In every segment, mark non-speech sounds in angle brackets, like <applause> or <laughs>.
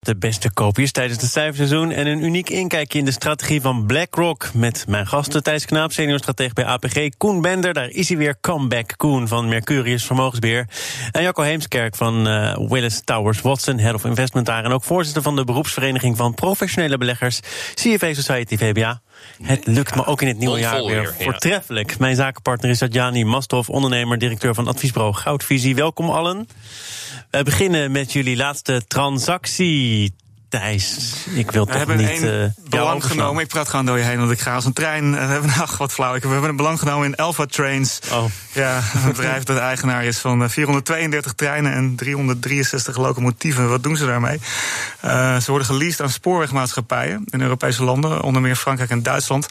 de beste koopjes tijdens het cijferseizoen... en een uniek inkijkje in de strategie van BlackRock... met mijn gasten Thijs Knaap, seniorstratege bij APG... Koen Bender, daar is hij weer, comeback Koen van Mercurius Vermogensbeheer... en Jacco Heemskerk van uh, Willis Towers Watson, Head of Investment daar... en ook voorzitter van de beroepsvereniging van professionele beleggers... CFA Society VBA. Het lukt me ook in het nieuwe jaar weer voortreffelijk. Mijn zakenpartner is Adjani Mastov, ondernemer, directeur van adviesbureau Goudvisie. Welkom allen. We beginnen met jullie laatste transactie. Thijs, ik wil toch niet... Uh, belang genomen, ik praat gewoon door je heen, want ik ga als een trein. Eh, we hebben, <laughs> ach, wat flauw. We hebben een belang genomen in Alpha Trains. Oh. Ja, een bedrijf dat eigenaar is van 432 eh, treinen en 363 locomotieven. Wat doen ze daarmee? Uh, ze worden geleased aan spoorwegmaatschappijen in Europese landen, onder meer Frankrijk en Duitsland.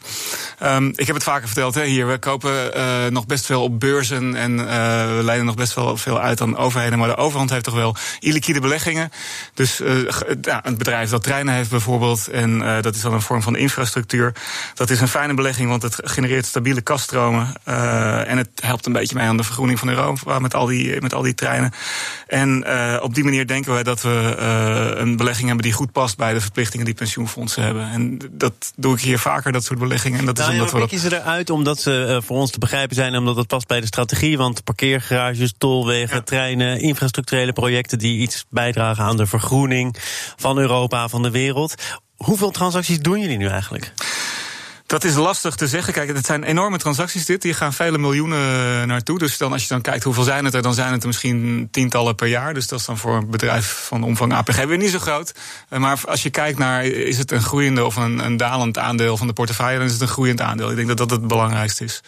Um, ik heb het vaker verteld hè, hier. We kopen uh, nog best veel op beurzen en we leiden nog best wel veel uit aan overheden. Maar de overhand heeft toch wel illiquide beleggingen. Dus ja, een bedrijf dat treinen heeft bijvoorbeeld, en dat is dan een vorm van infrastructuur. Dat is een fijne belegging, want het genereert stabiele kaststromen. en het helpt een beetje mee aan de vergroening van Europa met al die, met al die treinen. En op die manier denken wij dat we een belegging hebben die goed past bij de verplichtingen die pensioenfondsen hebben. En dat doe ik hier vaker, dat soort beleggingen. En dat nou, is omdat we. Dat... ze eruit omdat ze voor ons te begrijpen zijn, omdat het past bij de strategie. Want parkeergarages, tolwegen, treinen, infrastructurele projecten die iets bijdragen aan de vergroening van Europa, van de wereld. Hoeveel transacties doen jullie nu eigenlijk? Dat is lastig te zeggen. Kijk, het zijn enorme transacties dit. Hier gaan vele miljoenen eh, naartoe. Dus dan, als je dan kijkt hoeveel zijn het er, dan zijn het er misschien tientallen per jaar. Dus dat is dan voor een bedrijf van omvang APG weer niet zo groot. Eh, maar als je kijkt naar, is het een groeiende of een, een dalend aandeel van de portefeuille, dan is het een groeiend aandeel. Ik denk dat dat het belangrijkste is.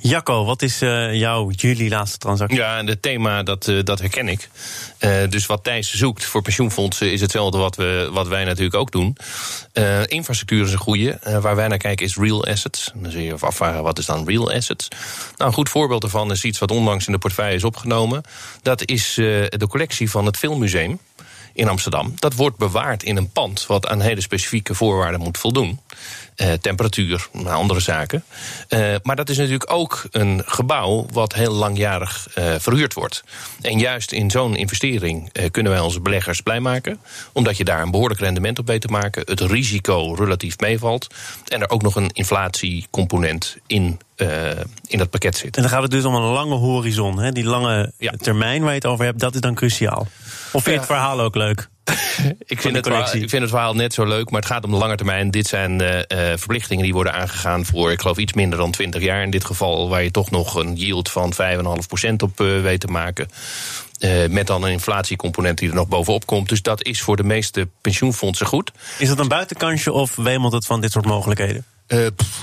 Jacco, wat is uh, jouw jullie laatste transactie? Ja, het thema dat, uh, dat herken ik. Uh, dus wat Thijs zoekt voor pensioenfondsen is hetzelfde wat, we, wat wij natuurlijk ook doen. infrastructuur is een goede. waar wij naar kijken is real assets. Dan zul je je afvragen wat is dan real assets. Nou, een goed voorbeeld daarvan is iets wat onlangs in de portefeuille is opgenomen. Dat is de collectie van het Filmmuseum in Amsterdam. Dat wordt bewaard in een pand wat aan hele specifieke voorwaarden moet voldoen. Eh, temperatuur, andere zaken. Eh, maar dat is natuurlijk ook een gebouw wat heel langjarig eh, verhuurd wordt. En juist in zo'n investering eh, kunnen wij onze beleggers blij maken. Omdat je daar een behoorlijk rendement op weet te maken. Het risico relatief meevalt. En er ook nog een inflatiecomponent in uh, in dat pakket zit. En dan gaat het dus om een lange horizon. Hè? Die lange ja. termijn waar je het over hebt, dat is dan cruciaal. Of vind je het verhaal ook leuk? <laughs> ik, vind het verhaal, ik vind het verhaal net zo leuk, maar het gaat om de lange termijn. Dit zijn uh, verplichtingen die worden aangegaan voor, ik geloof, iets minder dan 20 jaar. In dit geval, waar je toch nog een yield van 5,5% op uh, weet te maken. Uh, met dan een inflatiecomponent die er nog bovenop komt. Dus dat is voor de meeste pensioenfondsen goed. Is dat een buitenkantje of wemelt het van dit soort mogelijkheden? Uh,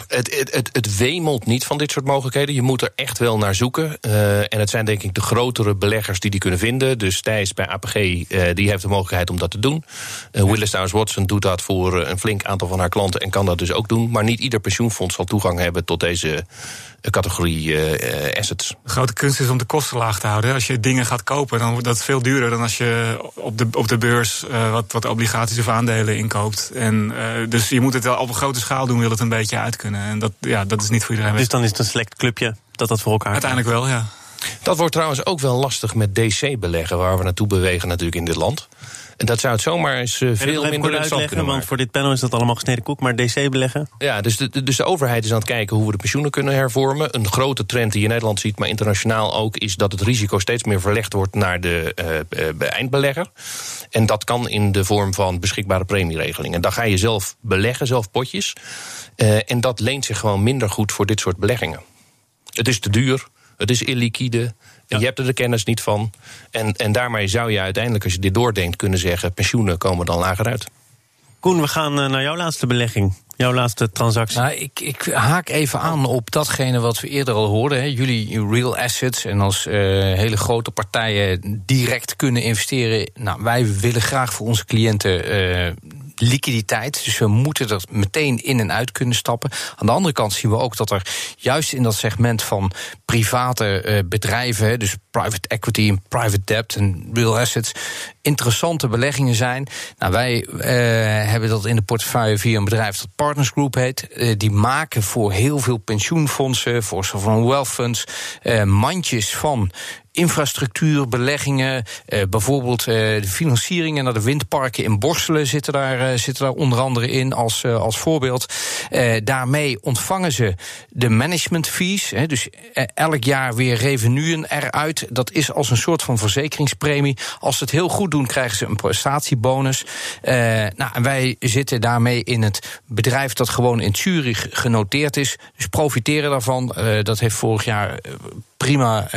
het, het, het, het, wemelt niet van dit soort mogelijkheden. Je moet er echt wel naar zoeken. Uh, en het zijn denk ik de grotere beleggers die die kunnen vinden. Dus Thijs bij APG uh, die heeft de mogelijkheid om dat te doen. Willis Towers Watson doet dat voor een flink aantal van haar klanten en kan dat dus ook doen. Maar niet ieder pensioenfonds zal toegang hebben tot deze categorie uh, assets. De grote kunst is om de kosten laag te houden. Als je dingen gaat kopen, dan wordt dat veel duurder dan als je op de, op de beurs uh, wat, wat obligaties of aandelen inkoopt. En, uh, dus je moet het wel op een grote schaal doen, wil het een beetje uit kunnen. En dat, ja, dat is niet voor iedereen. Dus dan is het een select clubje dat dat voor elkaar Uiteindelijk wel, ja. Dat wordt trouwens ook wel lastig met DC-beleggen, waar we naartoe bewegen natuurlijk in dit land. En dat zou het zomaar eens uh, veel minder kunnen Want voor dit panel is dat allemaal gesneden koek, maar DC beleggen? Ja, dus de, dus de overheid is aan het kijken hoe we de pensioenen kunnen hervormen. Een grote trend die je in Nederland ziet, maar internationaal ook... is dat het risico steeds meer verlegd wordt naar de uh, uh, eindbelegger. En dat kan in de vorm van beschikbare premieregelingen. Dan ga je zelf beleggen, zelf potjes. en dat leent zich gewoon minder goed voor dit soort beleggingen. Het is te duur, het is illiquide... Je hebt er de kennis niet van. En, en daarmee zou je uiteindelijk, als je dit doordenkt, kunnen zeggen: pensioenen komen dan lager uit. Koen, we gaan eh, naar jouw laatste belegging. Jouw laatste transactie. Nou, ik, ik haak even aan op datgene wat we eerder al hoorden. Hè. Jullie real assets en als uh, hele grote partijen direct kunnen investeren. Nou, wij willen graag voor onze cliënten uh, liquiditeit. Dus we moeten er meteen in en uit kunnen stappen. Aan de andere kant zien we ook dat er juist in dat segment van private bedrijven, dus private equity en private debt en real assets, interessante beleggingen zijn. Nou, wij hebben dat in de portefeuille via een bedrijf dat Partners Group heet. die maken voor heel veel pensioenfondsen, voor van wealth funds, mandjes van infrastructuur, beleggingen, eh, bijvoorbeeld eh, de financieringen naar de windparken in Borselen zitten daar, eh, zitten daar onder andere in als, eh, als voorbeeld. Eh, daarmee ontvangen ze de management fees, dus elk jaar weer revenuen eruit. Dat is als een soort van verzekeringspremie. Als ze het heel goed doen, krijgen ze een prestatiebonus. nou, wij zitten daarmee in het bedrijf dat gewoon in Zurich genoteerd is. Dus profiteren daarvan. dat heeft vorig jaar prima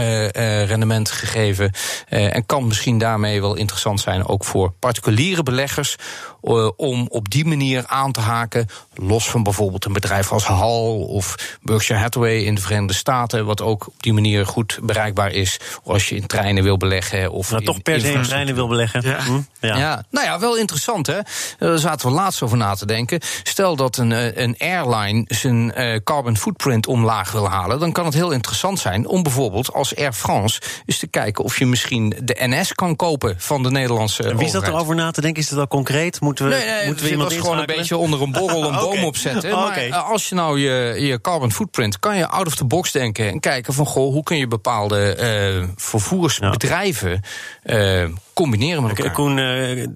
rendement gegeven. Uh, en kan misschien daarmee wel interessant zijn ook voor particuliere beleggers. Uh, om op die manier aan te haken. Los van bijvoorbeeld een bedrijf als Hal of Berkshire Hathaway in de Verenigde Staten. Wat ook op die manier goed bereikbaar is. Als je in treinen wil beleggen. Of nou, toch per se in treinen wil beleggen. Ja. Hm? ja. Ja. nou ja, wel interessant hè. Daar zaten we laatst over na te denken. Stel dat een, eh, een airline zijn carbon footprint omlaag wil halen. Dan kan het heel interessant zijn om bijvoorbeeld als Air France is te kijken of je misschien de NS kan kopen van de Nederlandse. Wie is dat erover na te denken? Is dat al concreet? Moeten we, nee, nee, moeten we iemand gewoon een beetje onder een borrel een <laughs> boom opzetten. Maar eh, als je nou je, je carbon footprint, kan je out of the box denken en kijken van goh, hoe kun je bepaalde uh, vervoersbedrijven uh, combineren met elkaar. Koen, uh,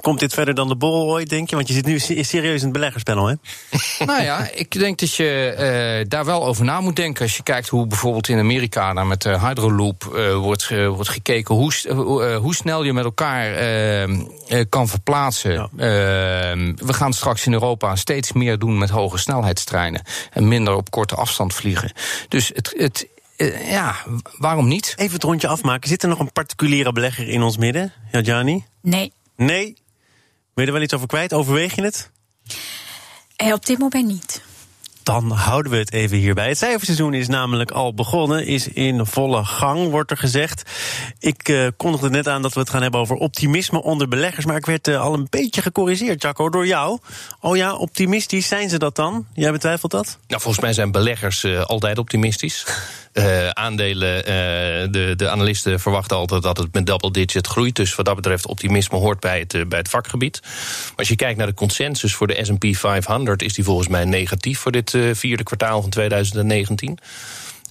komt dit verder dan de borrel ooit, denk je? Want je zit nu serieus in het beleggerspanel, hè? <laughs> nou ja, ik denk dat je uh, daar wel over na moet denken. Als je kijkt hoe bijvoorbeeld in Amerika daar met de Hydroloop uh, wordt, wordt gekeken... Hoe, hoe snel je met elkaar kan verplaatsen. Ja. we gaan straks in Europa steeds meer doen met hoge snelheidstreinen... en minder op korte afstand vliegen. Dus het, het uh, ja, waarom niet? Even het rondje afmaken. Zit er nog een particuliere belegger in ons midden? Ja, Jani? Nee. Nee? Ben je er wel iets over kwijt? Overweeg je het? Eh, op dit moment niet dan houden we het even hierbij. Het cijferseizoen is namelijk al begonnen, is in volle gang, wordt er gezegd. Ik uh, kondigde net aan dat we het gaan hebben over optimisme onder beleggers, maar ik werd uh, al een beetje gecorrigeerd, Jacco, door jou. Oh ja, optimistisch, zijn ze dat dan? Jij betwijfelt dat? Nou, volgens mij zijn beleggers uh, altijd optimistisch. Uh, aandelen, uh, de, de analisten verwachten altijd dat het met double digit groeit. Dus wat dat betreft, optimisme hoort bij het, uh, bij het vakgebied. Maar als je kijkt naar de consensus voor de SP 500, is die volgens mij negatief voor dit vierde kwartaal van 2019.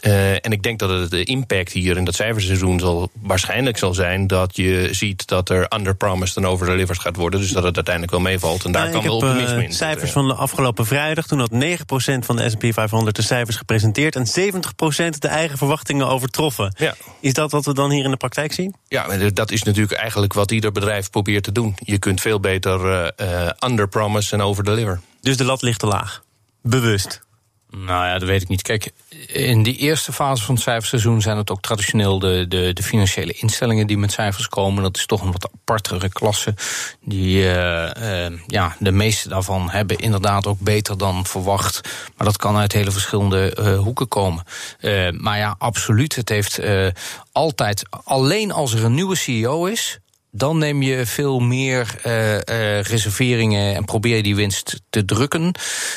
Uh, en ik denk dat het de impact hier in dat cijferseizoen zal waarschijnlijk zal zijn dat je ziet dat er underpromised en overdelivered gaat worden. Dus dat het uiteindelijk wel meevalt. En daar kan wel optimisme uh, in. Cijfers van de afgelopen vrijdag. Toen had 9% van de SP 500 de cijfers gepresenteerd en 70% de eigen verwachtingen overtroffen. Ja. Is dat wat we dan hier in de praktijk zien? Ja, dat is natuurlijk eigenlijk wat ieder bedrijf probeert te doen. Je kunt veel beter uh, underpromise en overdeliver. Dus de lat ligt te laag. Bewust. Nou ja, dat weet ik niet. Kijk, in die eerste fase van het cijferseizoen zijn het ook traditioneel de, de, de financiële instellingen die met cijfers komen. Dat is toch een wat apartere klasse. Die, uh, uh, ja, de meeste daarvan hebben inderdaad ook beter dan verwacht. Maar dat kan uit hele verschillende uh, hoeken komen. maar ja, absoluut. Het heeft altijd, alleen als er een nieuwe CEO is, dan neem je veel meer uh, uh, reserveringen en probeer je die winst te drukken.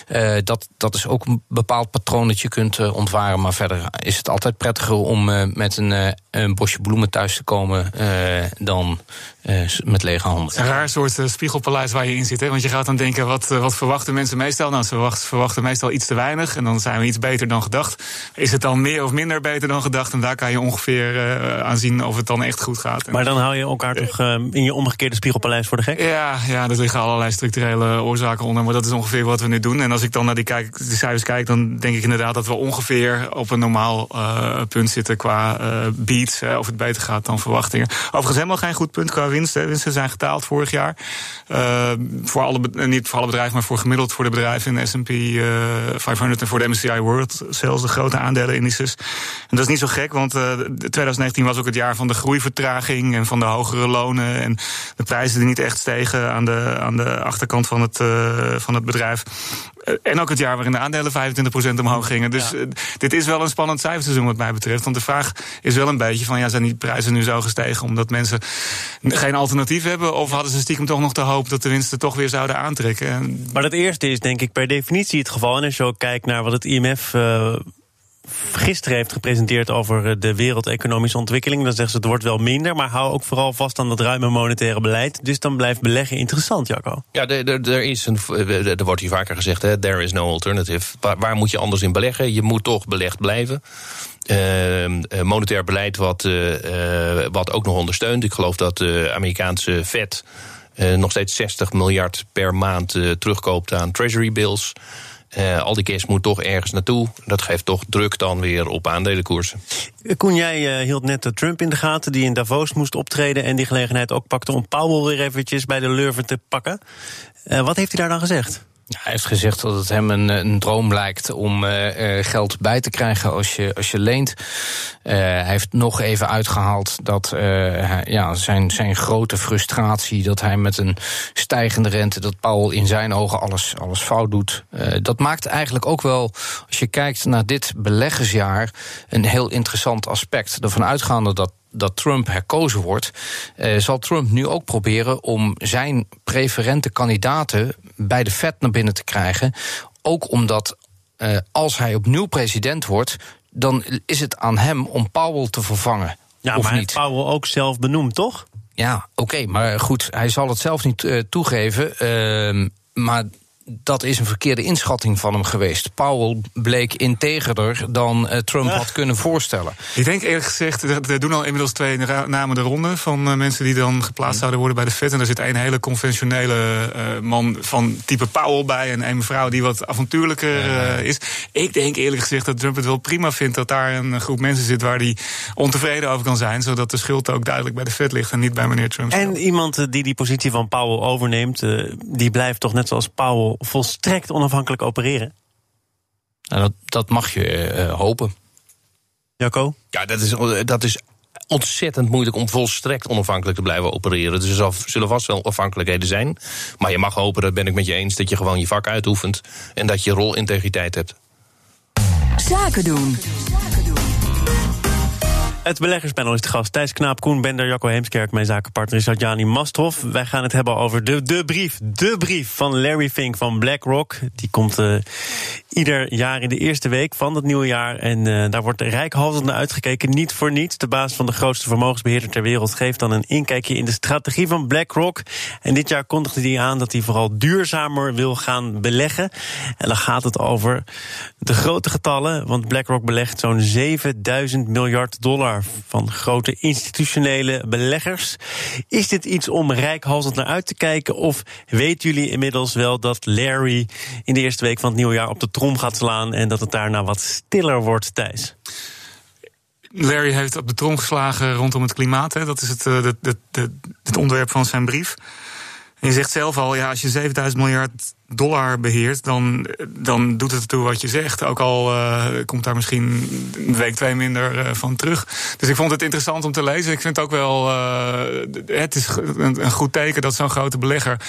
Uh, dat, dat is ook een bepaald patroon dat je kunt ontwaren. Maar verder is het altijd prettiger om met een, een bosje bloemen thuis te komen dan met lege handen. Een raar soort spiegelpaleis waar je in zit. Hè? Want je gaat dan denken, wat, wat verwachten mensen meestal? Nou, ze verwachten, verwachten meestal iets te weinig. En dan zijn we iets beter dan gedacht. Is het dan meer of minder beter dan gedacht? En daar kan je ongeveer aan zien of het dan echt goed gaat. Maar dan hou je elkaar toch in je omgekeerde spiegelpaleis voor de gek? Ja, ja, er liggen allerlei structurele oorzaken onder. Maar dat is ongeveer wat we nu doen. En als ik dan naar die, kijk, cijfers kijk, dan denk ik inderdaad dat we ongeveer op een normaal uh, punt zitten qua uh, beats. Hè, of het beter gaat dan verwachtingen. Overigens helemaal geen goed punt qua winst. Hè. Winsten zijn getaald vorig jaar. Uh, voor alle, niet voor alle bedrijven, maar voor gemiddeld voor de bedrijven in de S&P 500 en voor de MSCI World. Zelfs de grote aandelenindices. En dat is niet zo gek, want 2019 was ook het jaar van de groeivertraging en van de hogere lonen lonen en de prijzen die niet echt stegen aan de, aan de achterkant van het, van het bedrijf. En ook het jaar waarin de aandelen 25% omhoog gingen. Dus dit is wel een spannend cijferseizoen wat mij betreft. Want de vraag is wel een beetje van ja, zijn die prijzen nu zo gestegen omdat mensen geen alternatief hebben? Of hadden ze stiekem toch nog de hoop dat de winsten toch weer zouden aantrekken? Maar dat eerste is denk ik per definitie het geval. En als je ook kijkt naar wat het IMF. Uh gisteren heeft gepresenteerd over eh, de wereldeconomische ontwikkeling. Dan zeggen ze het wordt wel minder, maar hou ook vooral vast aan dat ruime monetaire beleid. Dus dan blijft beleggen interessant, Jacco. Ja, er is een, er wordt hier vaker gezegd, hè, there is no alternative. Waar, moet je anders in beleggen? Je moet toch belegd blijven. Uh, monetair beleid wat, wat ook nog ondersteunt. Ik geloof dat de Amerikaanse Fed nog steeds 60 miljard per maand terugkoopt aan treasury bills. Uh, al die cash moet toch ergens naartoe. Dat geeft toch druk dan weer op aandelenkoersen. Koen, jij uh, hield net Trump in de gaten, die in Davos moest optreden... en die gelegenheid ook pakte om Powell weer eventjes bij de lurven te pakken. Uh, wat heeft hij daar dan gezegd? Hij heeft gezegd dat het hem een, droom lijkt om uh, geld bij te krijgen als je, als je leent. Uh, hij heeft nog even uitgehaald dat ja, zijn, zijn grote frustratie dat hij met een stijgende rente, dat Paul in zijn ogen alles, alles fout doet. dat maakt eigenlijk ook wel, als je kijkt naar dit beleggersjaar, een heel interessant aspect. Ervan uitgaande dat dat Trump herkozen wordt, uh, zal Trump nu ook proberen om zijn preferente kandidaten bij de Fed naar binnen te krijgen. Ook omdat uh, als hij opnieuw president wordt, dan is het aan hem om Powell te vervangen. Ja, of maar niet. Powell ook zelf benoemd, toch? Ja, oké, maar goed, hij zal het zelf niet uh, toegeven. Uh, maar dat is een verkeerde inschatting van hem geweest. Powell bleek integerder dan uh, Trump had kunnen voorstellen. Ik denk eerlijk gezegd, er doen al inmiddels twee namen de ronde van uh, mensen die dan geplaatst zouden worden bij de Fed. En er zit een hele conventionele uh, man van type Powell bij en een mevrouw die wat avontuurlijker is. Ik denk eerlijk gezegd dat Trump het wel prima vindt dat daar een groep mensen zit waar hij ontevreden over kan zijn, zodat de schuld ook duidelijk bij de Fed ligt en niet bij meneer Trump. En iemand die die positie van Powell overneemt, die blijft toch net zoals Powell volstrekt onafhankelijk opereren? Nou, dat, dat mag je uh, hopen. Jacco? Ja, dat is, dat is ontzettend moeilijk om volstrekt onafhankelijk te blijven opereren. Dus er zullen vast wel afhankelijkheden zijn. Maar je mag hopen, dat ben ik met je eens, dat je gewoon je vak uitoefent en dat je rolintegriteit hebt. Zaken doen. Het beleggerspanel is de gast. Thijs Knaap, Koen Bender, Jacco Heemskerk. Mijn zakenpartner is Adjani Masthof. Wij gaan het hebben over de, de brief. De brief van Larry Fink van BlackRock. Die komt uh, ieder jaar in de eerste week van het nieuwe jaar. En uh, daar wordt rijkhalsend naar uitgekeken. Niet voor niets. De baas van de grootste vermogensbeheerder ter wereld geeft dan een inkijkje in de strategie van BlackRock. En dit jaar kondigde hij aan dat hij vooral duurzamer wil gaan beleggen. En dan gaat het over de grote getallen. Want BlackRock belegt zo'n 7000 miljard dollar van grote institutionele beleggers. Is dit iets om rijkhalsend naar uit te kijken? Of weten jullie inmiddels wel dat Larry in de eerste week van het nieuwe jaar op de trom gaat slaan en dat het daarna wat stiller wordt, Thijs? Larry heeft op de trom geslagen rondom het klimaat. Hè. Dat is het, het, het, het, onderwerp van zijn brief. En je zegt zelf al, ja, als je 7000 miljard dollar beheert, dan, dan doet het ertoe wat je zegt. Ook al uh, komt daar misschien een week, twee minder uh, van terug. Dus ik vond het interessant om te lezen. Ik vind het ook wel, uh, het is een, een, goed teken dat zo'n grote belegger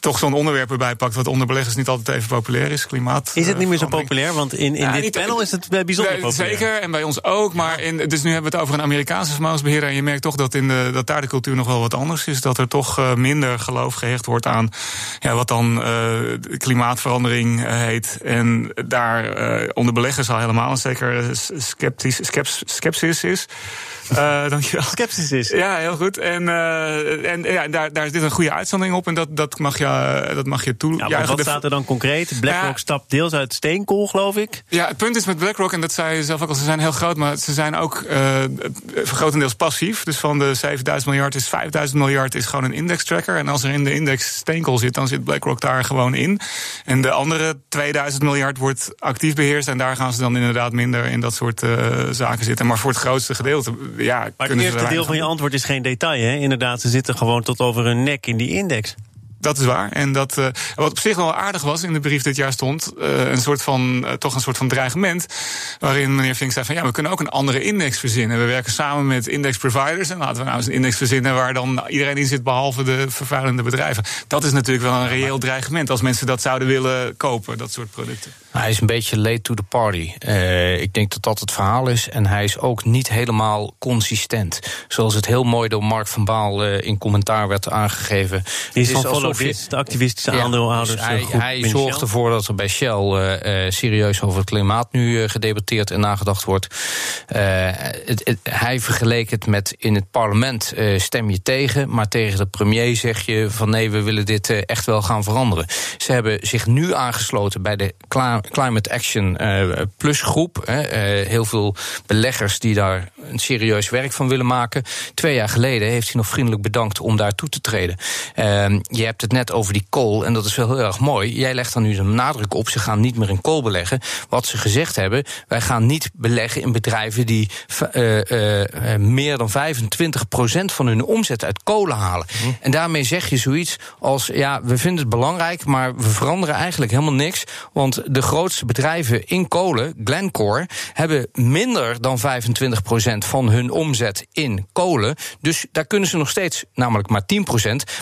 toch zo'n onderwerp erbij pakt, wat onder beleggers niet altijd even populair is. Klimaat. Is het niet meer zo populair? Want in, in ja, dit niet, panel is het bijzonder populair. Zeker, en bij ons ook. Maar in, dus nu hebben we het over een Amerikaanse vermogensbeheerder. En je merkt toch dat, in de, dat daar de cultuur nog wel wat anders is. Dat er toch minder geloof gehecht wordt aan ja, wat dan klimaatverandering eh, heet. En daar uh, onder beleggers al helemaal een zeker sceptisch, is. Uh, dankjewel. <laughs> Skepsis is. Ja, heel goed. En, uh, en ja, daar, daar zit een goede uitzondering op. En dat, dat, mag, je, dat mag je toe. Ja, wat staat er dan concreet? BlackRock ja, stapt deels uit steenkool, geloof ik. Ja, het punt is met BlackRock, en dat zei je zelf ook al, ze zijn heel groot, maar ze zijn ook uh, grotendeels passief. Dus van de 7000 miljard is 5000 miljard is gewoon een index tracker. En als er in de index steenkool zit, dan zit BlackRock daar gewoon in. En de andere 2000 miljard wordt actief beheerst. En daar gaan ze dan inderdaad minder in dat soort zaken zitten. Maar voor het grootste gedeelte ja, maar het eerste deel van je antwoord is geen detail. Hè? Inderdaad, ze zitten gewoon tot over hun nek in die index. Dat is waar. En dat, uh, wat op zich wel aardig was in de brief dit jaar stond, uh, een soort van, uh, toch een soort van dreigement. Waarin meneer Vink zei van ja, we kunnen ook een andere index verzinnen. We werken samen met index providers. En laten we nou eens een index verzinnen waar dan iedereen in zit, behalve de vervuilende bedrijven. Dat is natuurlijk wel een reëel dreigement als mensen dat zouden willen kopen, dat soort producten. Hij is een beetje late to the party. Uh, ik denk dat dat het verhaal is. En hij is ook niet helemaal consistent. Zoals het heel mooi door Mark van Baal uh, in commentaar werd aangegeven. Die is, is van de activistische ja, aandeelhouders. Dus hij, hij zorgt ervoor dat er bij Shell uh, serieus over het klimaat nu gedebatteerd en nagedacht wordt. Het, het, hij vergeleek het met in het parlement stem je tegen, maar tegen de premier zeg je van nee, we willen dit echt wel gaan veranderen. Ze hebben zich nu aangesloten bij de Climate Action Plus groep. heel veel beleggers die daar een serieus werk van willen maken. Twee jaar geleden heeft hij nog vriendelijk bedankt om daar toe te treden. Uh, je hebt het net over die kool, en dat is wel heel erg mooi. Jij legt dan nu de nadruk op, ze gaan niet meer in kool beleggen. Wat ze gezegd hebben, wij gaan niet beleggen in bedrijven die uh, uh, meer dan 25% van hun omzet uit kolen halen. Mm. En daarmee zeg je zoiets als, ja, we vinden het belangrijk, maar we veranderen eigenlijk helemaal niks. Want de grootste bedrijven in kolen, Glencore, hebben minder dan 25% van hun omzet in kolen. Dus daar kunnen ze nog steeds, namelijk maar 10%,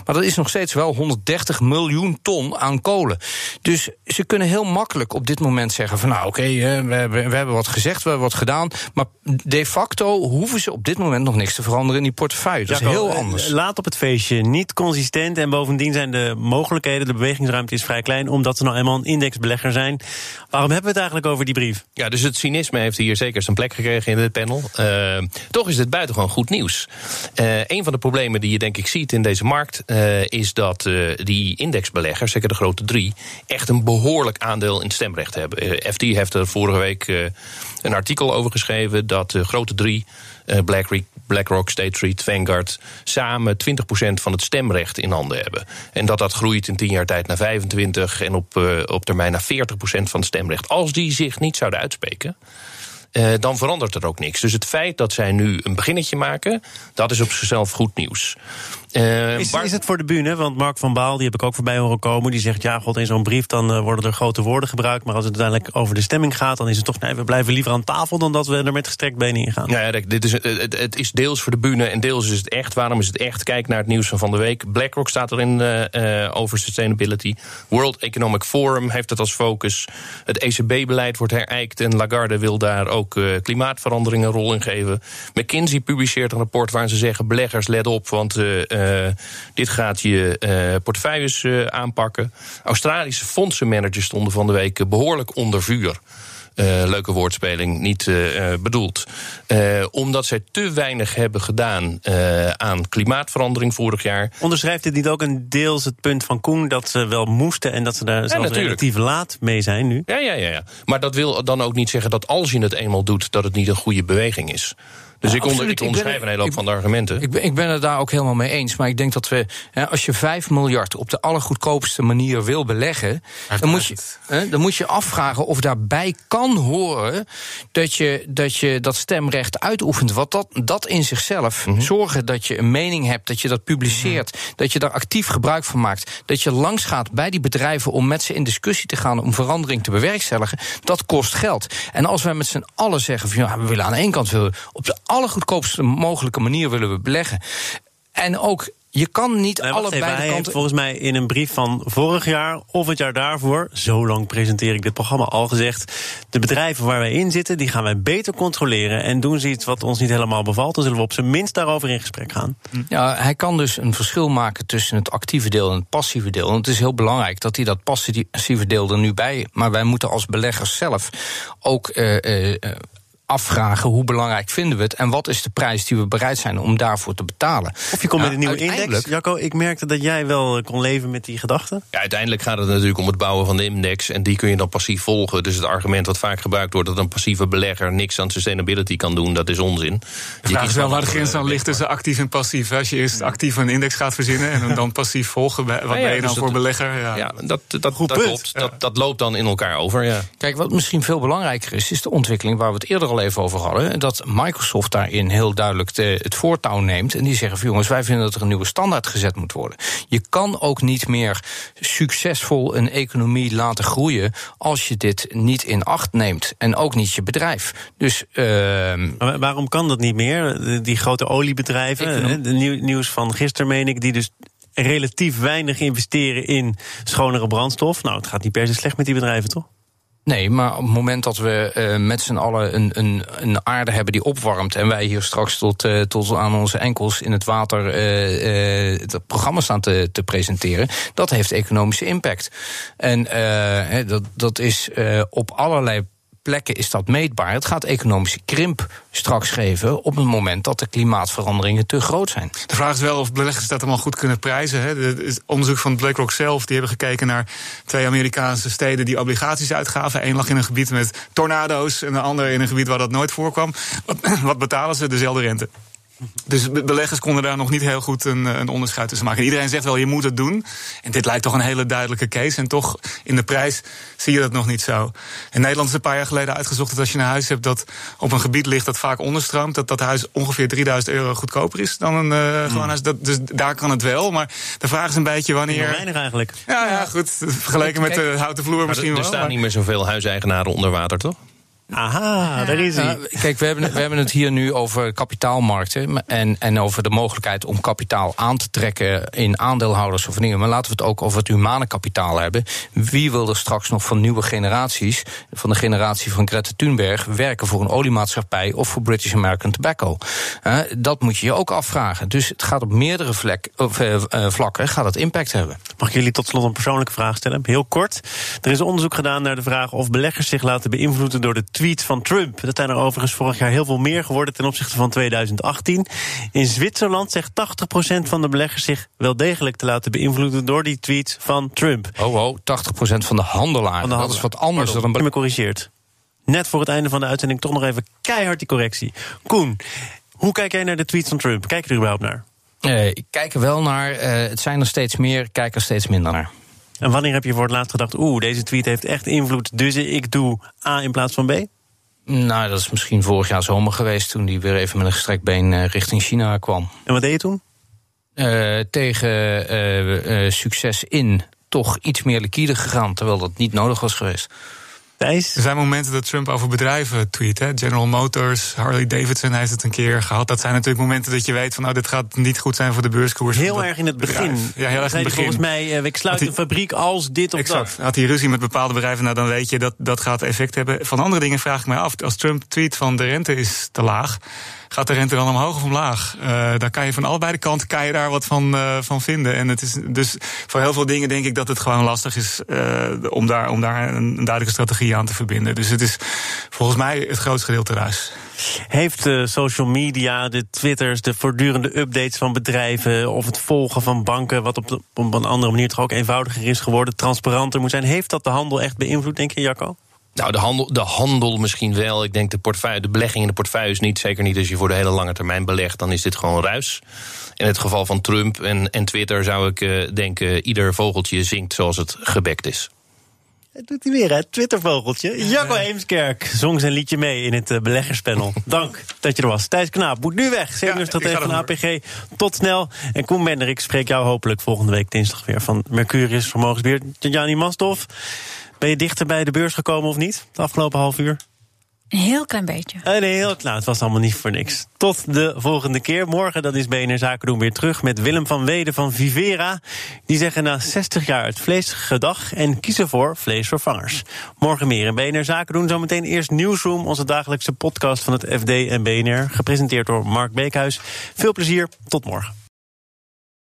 maar dat is nog steeds wel 130 miljoen ton aan kolen. Dus ze kunnen heel makkelijk op dit moment zeggen van nou oké, okay, we, hebben, we hebben wat gezegd, we hebben wat gedaan, maar de facto hoeven ze op dit moment nog niks te veranderen in die portefeuille. Dat is heel anders. Laat op het feestje, niet consistent en bovendien zijn de mogelijkheden, de bewegingsruimte is vrij klein, omdat ze nou eenmaal een indexbelegger zijn. Waarom hebben we het eigenlijk over die brief? Ja, dus het cynisme heeft hier zeker zijn plek gekregen in het panel. Uh, toch is dit buitengewoon goed nieuws. Uh, een van de problemen die je denk ik ziet in deze markt uh, is dat uh, die indexbeleggers, zeker de grote drie, echt een behoorlijk aandeel in stemrecht hebben. FT heeft er vorige week een artikel over geschreven dat de grote drie, BlackRock, BlackRock, State Street, Vanguard, samen 20% van het stemrecht in handen hebben. En dat dat groeit in 10 jaar tijd naar 25 en op, op termijn naar 40% van het stemrecht. Als die zich niet zouden uitspreken uh, dan verandert er ook niks. Dus het feit dat zij nu een beginnetje maken, dat is op zichzelf goed nieuws. Uh, is, is, het voor de bühne? Want Mark van Baal, die heb ik ook voorbij horen komen. Die zegt, ja, god, in zo'n brief dan uh, worden er grote woorden gebruikt. Maar als het uiteindelijk over de stemming gaat, dan is het toch... nee, we blijven liever aan tafel dan dat we er met gestrekt benen in gaan. Ja, ja dit is, het, het, is deels voor de bühne en deels is het echt. Waarom is het echt? Kijk naar het nieuws van van de week. BlackRock staat erin uh, over sustainability. World Economic Forum heeft het als focus. Het ECB-beleid wordt herijkt en Lagarde wil daar ook klimaatverandering een rol in geven. McKinsey publiceert een rapport waarin ze zeggen... beleggers, let op, want uh, dit gaat je portefeuilles aanpakken. Australische fondsenmanagers stonden van de week behoorlijk onder vuur. Uh, leuke woordspeling, niet uh, bedoeld. Uh, omdat zij te weinig hebben gedaan aan klimaatverandering vorig jaar. Onderschrijft dit niet ook een deels het punt van Koen dat ze wel moesten en dat ze daar ja, zelfs relatief laat mee zijn nu? Ja, ja, ja, ja. Maar dat wil dan ook niet zeggen dat als je het eenmaal doet, dat het niet een goede beweging is. Dus ik, onder, ik onderschrijf een hele hoop van de argumenten. Ik ben, ik ben het daar ook helemaal mee eens. Maar ik denk dat we, hè, als je 5 miljard op de allergoedkoopste manier wil beleggen, dan moet, je, hè, dan moet je afvragen of daarbij kan horen dat je dat, je dat stemrecht uitoefent. Wat dat, dat in zichzelf, mm -hmm. zorgen dat je een mening hebt, dat je dat publiceert, mm -hmm. dat je daar actief gebruik van maakt, dat je langs gaat bij die bedrijven om met ze in discussie te gaan om verandering te bewerkstelligen, dat kost geld. En als wij met z'n allen zeggen van ja, we willen aan de ene kant willen op de allergoedkoopste mogelijke manier willen we beleggen. En ook je kan niet nee, allebei even, hij kanten... volgens mij in een brief van vorig jaar of het jaar daarvoor... zo lang presenteer ik dit programma al gezegd... de bedrijven waar wij in zitten, die gaan wij beter controleren... en doen ze iets wat ons niet helemaal bevalt... dan zullen we op zijn minst daarover in gesprek gaan. Ja, hij kan dus een verschil maken tussen het actieve deel en het passieve deel. En het is heel belangrijk dat hij dat passieve deel er nu bij... maar wij moeten als beleggers zelf ook... Uh, uh, afvragen hoe belangrijk vinden we het en wat is de prijs die we bereid zijn om daarvoor te betalen. Of je komt met een nieuwe index. Jacco, ik merkte dat jij wel kon leven met die gedachte. Ja, uiteindelijk gaat het natuurlijk om het bouwen van de index en die kun je dan passief volgen. Dus het argument wat vaak gebruikt wordt dat een passieve belegger niks aan sustainability kan doen, dat is onzin. Je vraag is wel waar de grens dan ligt tussen actief en passief. Als je eerst actief een index gaat verzinnen en dan passief volgen, wat ben je dan dus voor belegger? Ja, ja dat, dat, dat, klopt. Dat, dat loopt dan in elkaar over. Ja. Kijk, wat misschien veel belangrijker is, is de ontwikkeling waar we het eerder al al even over hadden, dat Microsoft daarin heel duidelijk de, het voortouw neemt. En die zeggen van jongens, wij vinden dat er een nieuwe standaard gezet moet worden. Je kan ook niet meer succesvol een economie laten groeien als je dit niet in acht neemt. En ook niet je bedrijf. Dus. Uh, maar waarom kan dat niet meer? Die grote oliebedrijven, de nieuws van gisteren meen ik, die dus relatief weinig investeren in schonere brandstof. Nou, het gaat niet per se slecht met die bedrijven, toch? Nee, maar op het moment dat we uh, met z'n allen een, een, een, aarde hebben die opwarmt. en wij hier straks tot, uh, tot aan onze enkels in het water uh, het programma staan te, te, presenteren. dat heeft economische impact. En dat, dat is op allerlei plekken is dat meetbaar. Het gaat economische krimp straks geven op het moment dat de klimaatveranderingen te groot zijn. De vraag is wel of beleggers dat allemaal goed kunnen prijzen. Hè. Het onderzoek van BlackRock zelf, die hebben gekeken naar twee Amerikaanse steden die obligaties uitgaven. Eén lag in een gebied met tornado's en de andere in een gebied waar dat nooit voorkwam. Wat <clears throat> betalen ze? Dezelfde rente. Dus beleggers konden daar nog niet heel goed een, een, onderscheid tussen maken. Iedereen zegt wel, je moet het doen. En dit lijkt toch een hele duidelijke case. En toch, in de prijs zie je dat nog niet zo. En Nederland is een paar jaar geleden uitgezocht dat als je een huis hebt dat op een gebied ligt dat vaak onderstroomt, dat dat huis ongeveer 3000 euro goedkoper is dan een uh, gewoon huis. Dat, dus daar kan het wel. Maar de vraag is een beetje wanneer. Weinig eigenlijk. Ja, ja, goed. Vergeleken met de houten vloer misschien wel. Er staan niet meer zoveel huiseigenaren onder water, toch? Aha, daar is hij. kijk, we hebben, we hebben het hier nu over kapitaalmarkten. En, en over de mogelijkheid om kapitaal aan te trekken in aandeelhouders of dingen. Maar laten we het ook over het humane kapitaal hebben. Wie wil er straks nog van nieuwe generaties, van de generatie van Greta Thunberg, werken voor een oliemaatschappij of voor British American Tobacco? dat moet je je ook afvragen. Dus het gaat op meerdere vlek, of, uh, vlakken gaat het impact hebben. Mag ik jullie tot slot een persoonlijke vraag stellen? Heel kort. Er is onderzoek gedaan naar de vraag of beleggers zich laten beïnvloeden door de tweets van Trump. Dat zijn er overigens vorig jaar heel veel meer geworden ten opzichte van 2018. In Zwitserland zegt 80% van de beleggers zich wel degelijk te laten beïnvloeden door die tweets van Trump. Oh, oh 80% van de handelaren. Dat is wat anders Pardon, dan een. me corrigeert. Net voor het einde van de uitzending toch nog even keihard die correctie. Koen, hoe kijk jij naar de tweets van Trump? Kijk je er überhaupt naar? Uh, ik kijk er wel naar. Uh, het zijn er steeds meer, kijk er steeds minder naar. En wanneer heb je voor het laatst gedacht: oeh, deze tweet heeft echt invloed, dus ik doe A in plaats van B? Nou, dat is misschien vorig jaar zomer geweest toen hij weer even met een gestrekt been uh, richting China kwam. En wat deed je toen? Uh, tegen uh, succes in toch iets meer liquide gegaan, terwijl dat niet nodig was geweest. Er zijn momenten dat Trump over bedrijven tweet. Hè? General Motors, Harley Davidson heeft het een keer gehad. Dat zijn natuurlijk momenten dat je weet van... nou, dit gaat niet goed zijn voor de beurskoers. Heel erg in het begin. Ja, heel erg in het begin. Volgens mij, ik sluit een fabriek als dit of exact. dat. Had hij ruzie met bepaalde bedrijven, nou, dan weet je dat dat gaat effect hebben. Van andere dingen vraag ik mij af. Als Trump tweet van de rente is te laag gaat de rente dan omhoog of omlaag? Uh, daar kan je van allebei de kanten kan je daar wat van, uh, van vinden. En het is dus voor heel veel dingen denk ik dat het gewoon lastig is uh, om, daar, om daar een, een, duidelijke strategie aan te verbinden. Dus het is volgens mij het grootste gedeelte ruis. Heeft de social media, de twitters, de voortdurende updates van bedrijven of het volgen van banken, wat op, op een andere manier toch ook eenvoudiger is geworden, transparanter moet zijn, heeft dat de handel echt beïnvloed, denk je, Jacco? Nou, de handel, de handel misschien wel. Ik denk de, portefeuille, de belegging in de portefeuille is niet. Zeker niet als je voor de hele lange termijn belegt. Dan is dit gewoon ruis. In het geval van Trump en, en Twitter zou ik uh, denken... ieder vogeltje zingt zoals het gebekt is. Dat doet hij weer, hè? Twittervogeltje. Jacco Eemskerk zong zijn liedje mee in het uh, beleggerspanel. <laughs> Dank dat je er was. Thijs Knaap moet nu weg. Seniorstratege ja, van APG. Tot snel. En Koen Bender, ik spreek jou hopelijk volgende week dinsdag weer... van Mercurius Vermogensbeheer. Jani Masthoff. Ben je dichter bij de beurs gekomen of niet? Het afgelopen half uur? Een heel klein beetje. Nee, heel klein. Het was allemaal niet voor niks. Tot de volgende keer. Morgen dan is BNR Zaken doen weer terug met Willem van Weden van Vivera. Die zeggen na 60 jaar het vlees gedag en kiezen voor vleesvervangers. Morgen meer in BNR Zaken doen. Zometeen eerst Nieuwsroom, onze dagelijkse podcast van het FD en BNR. Gepresenteerd door Mark Beekhuis. Veel plezier. Tot morgen.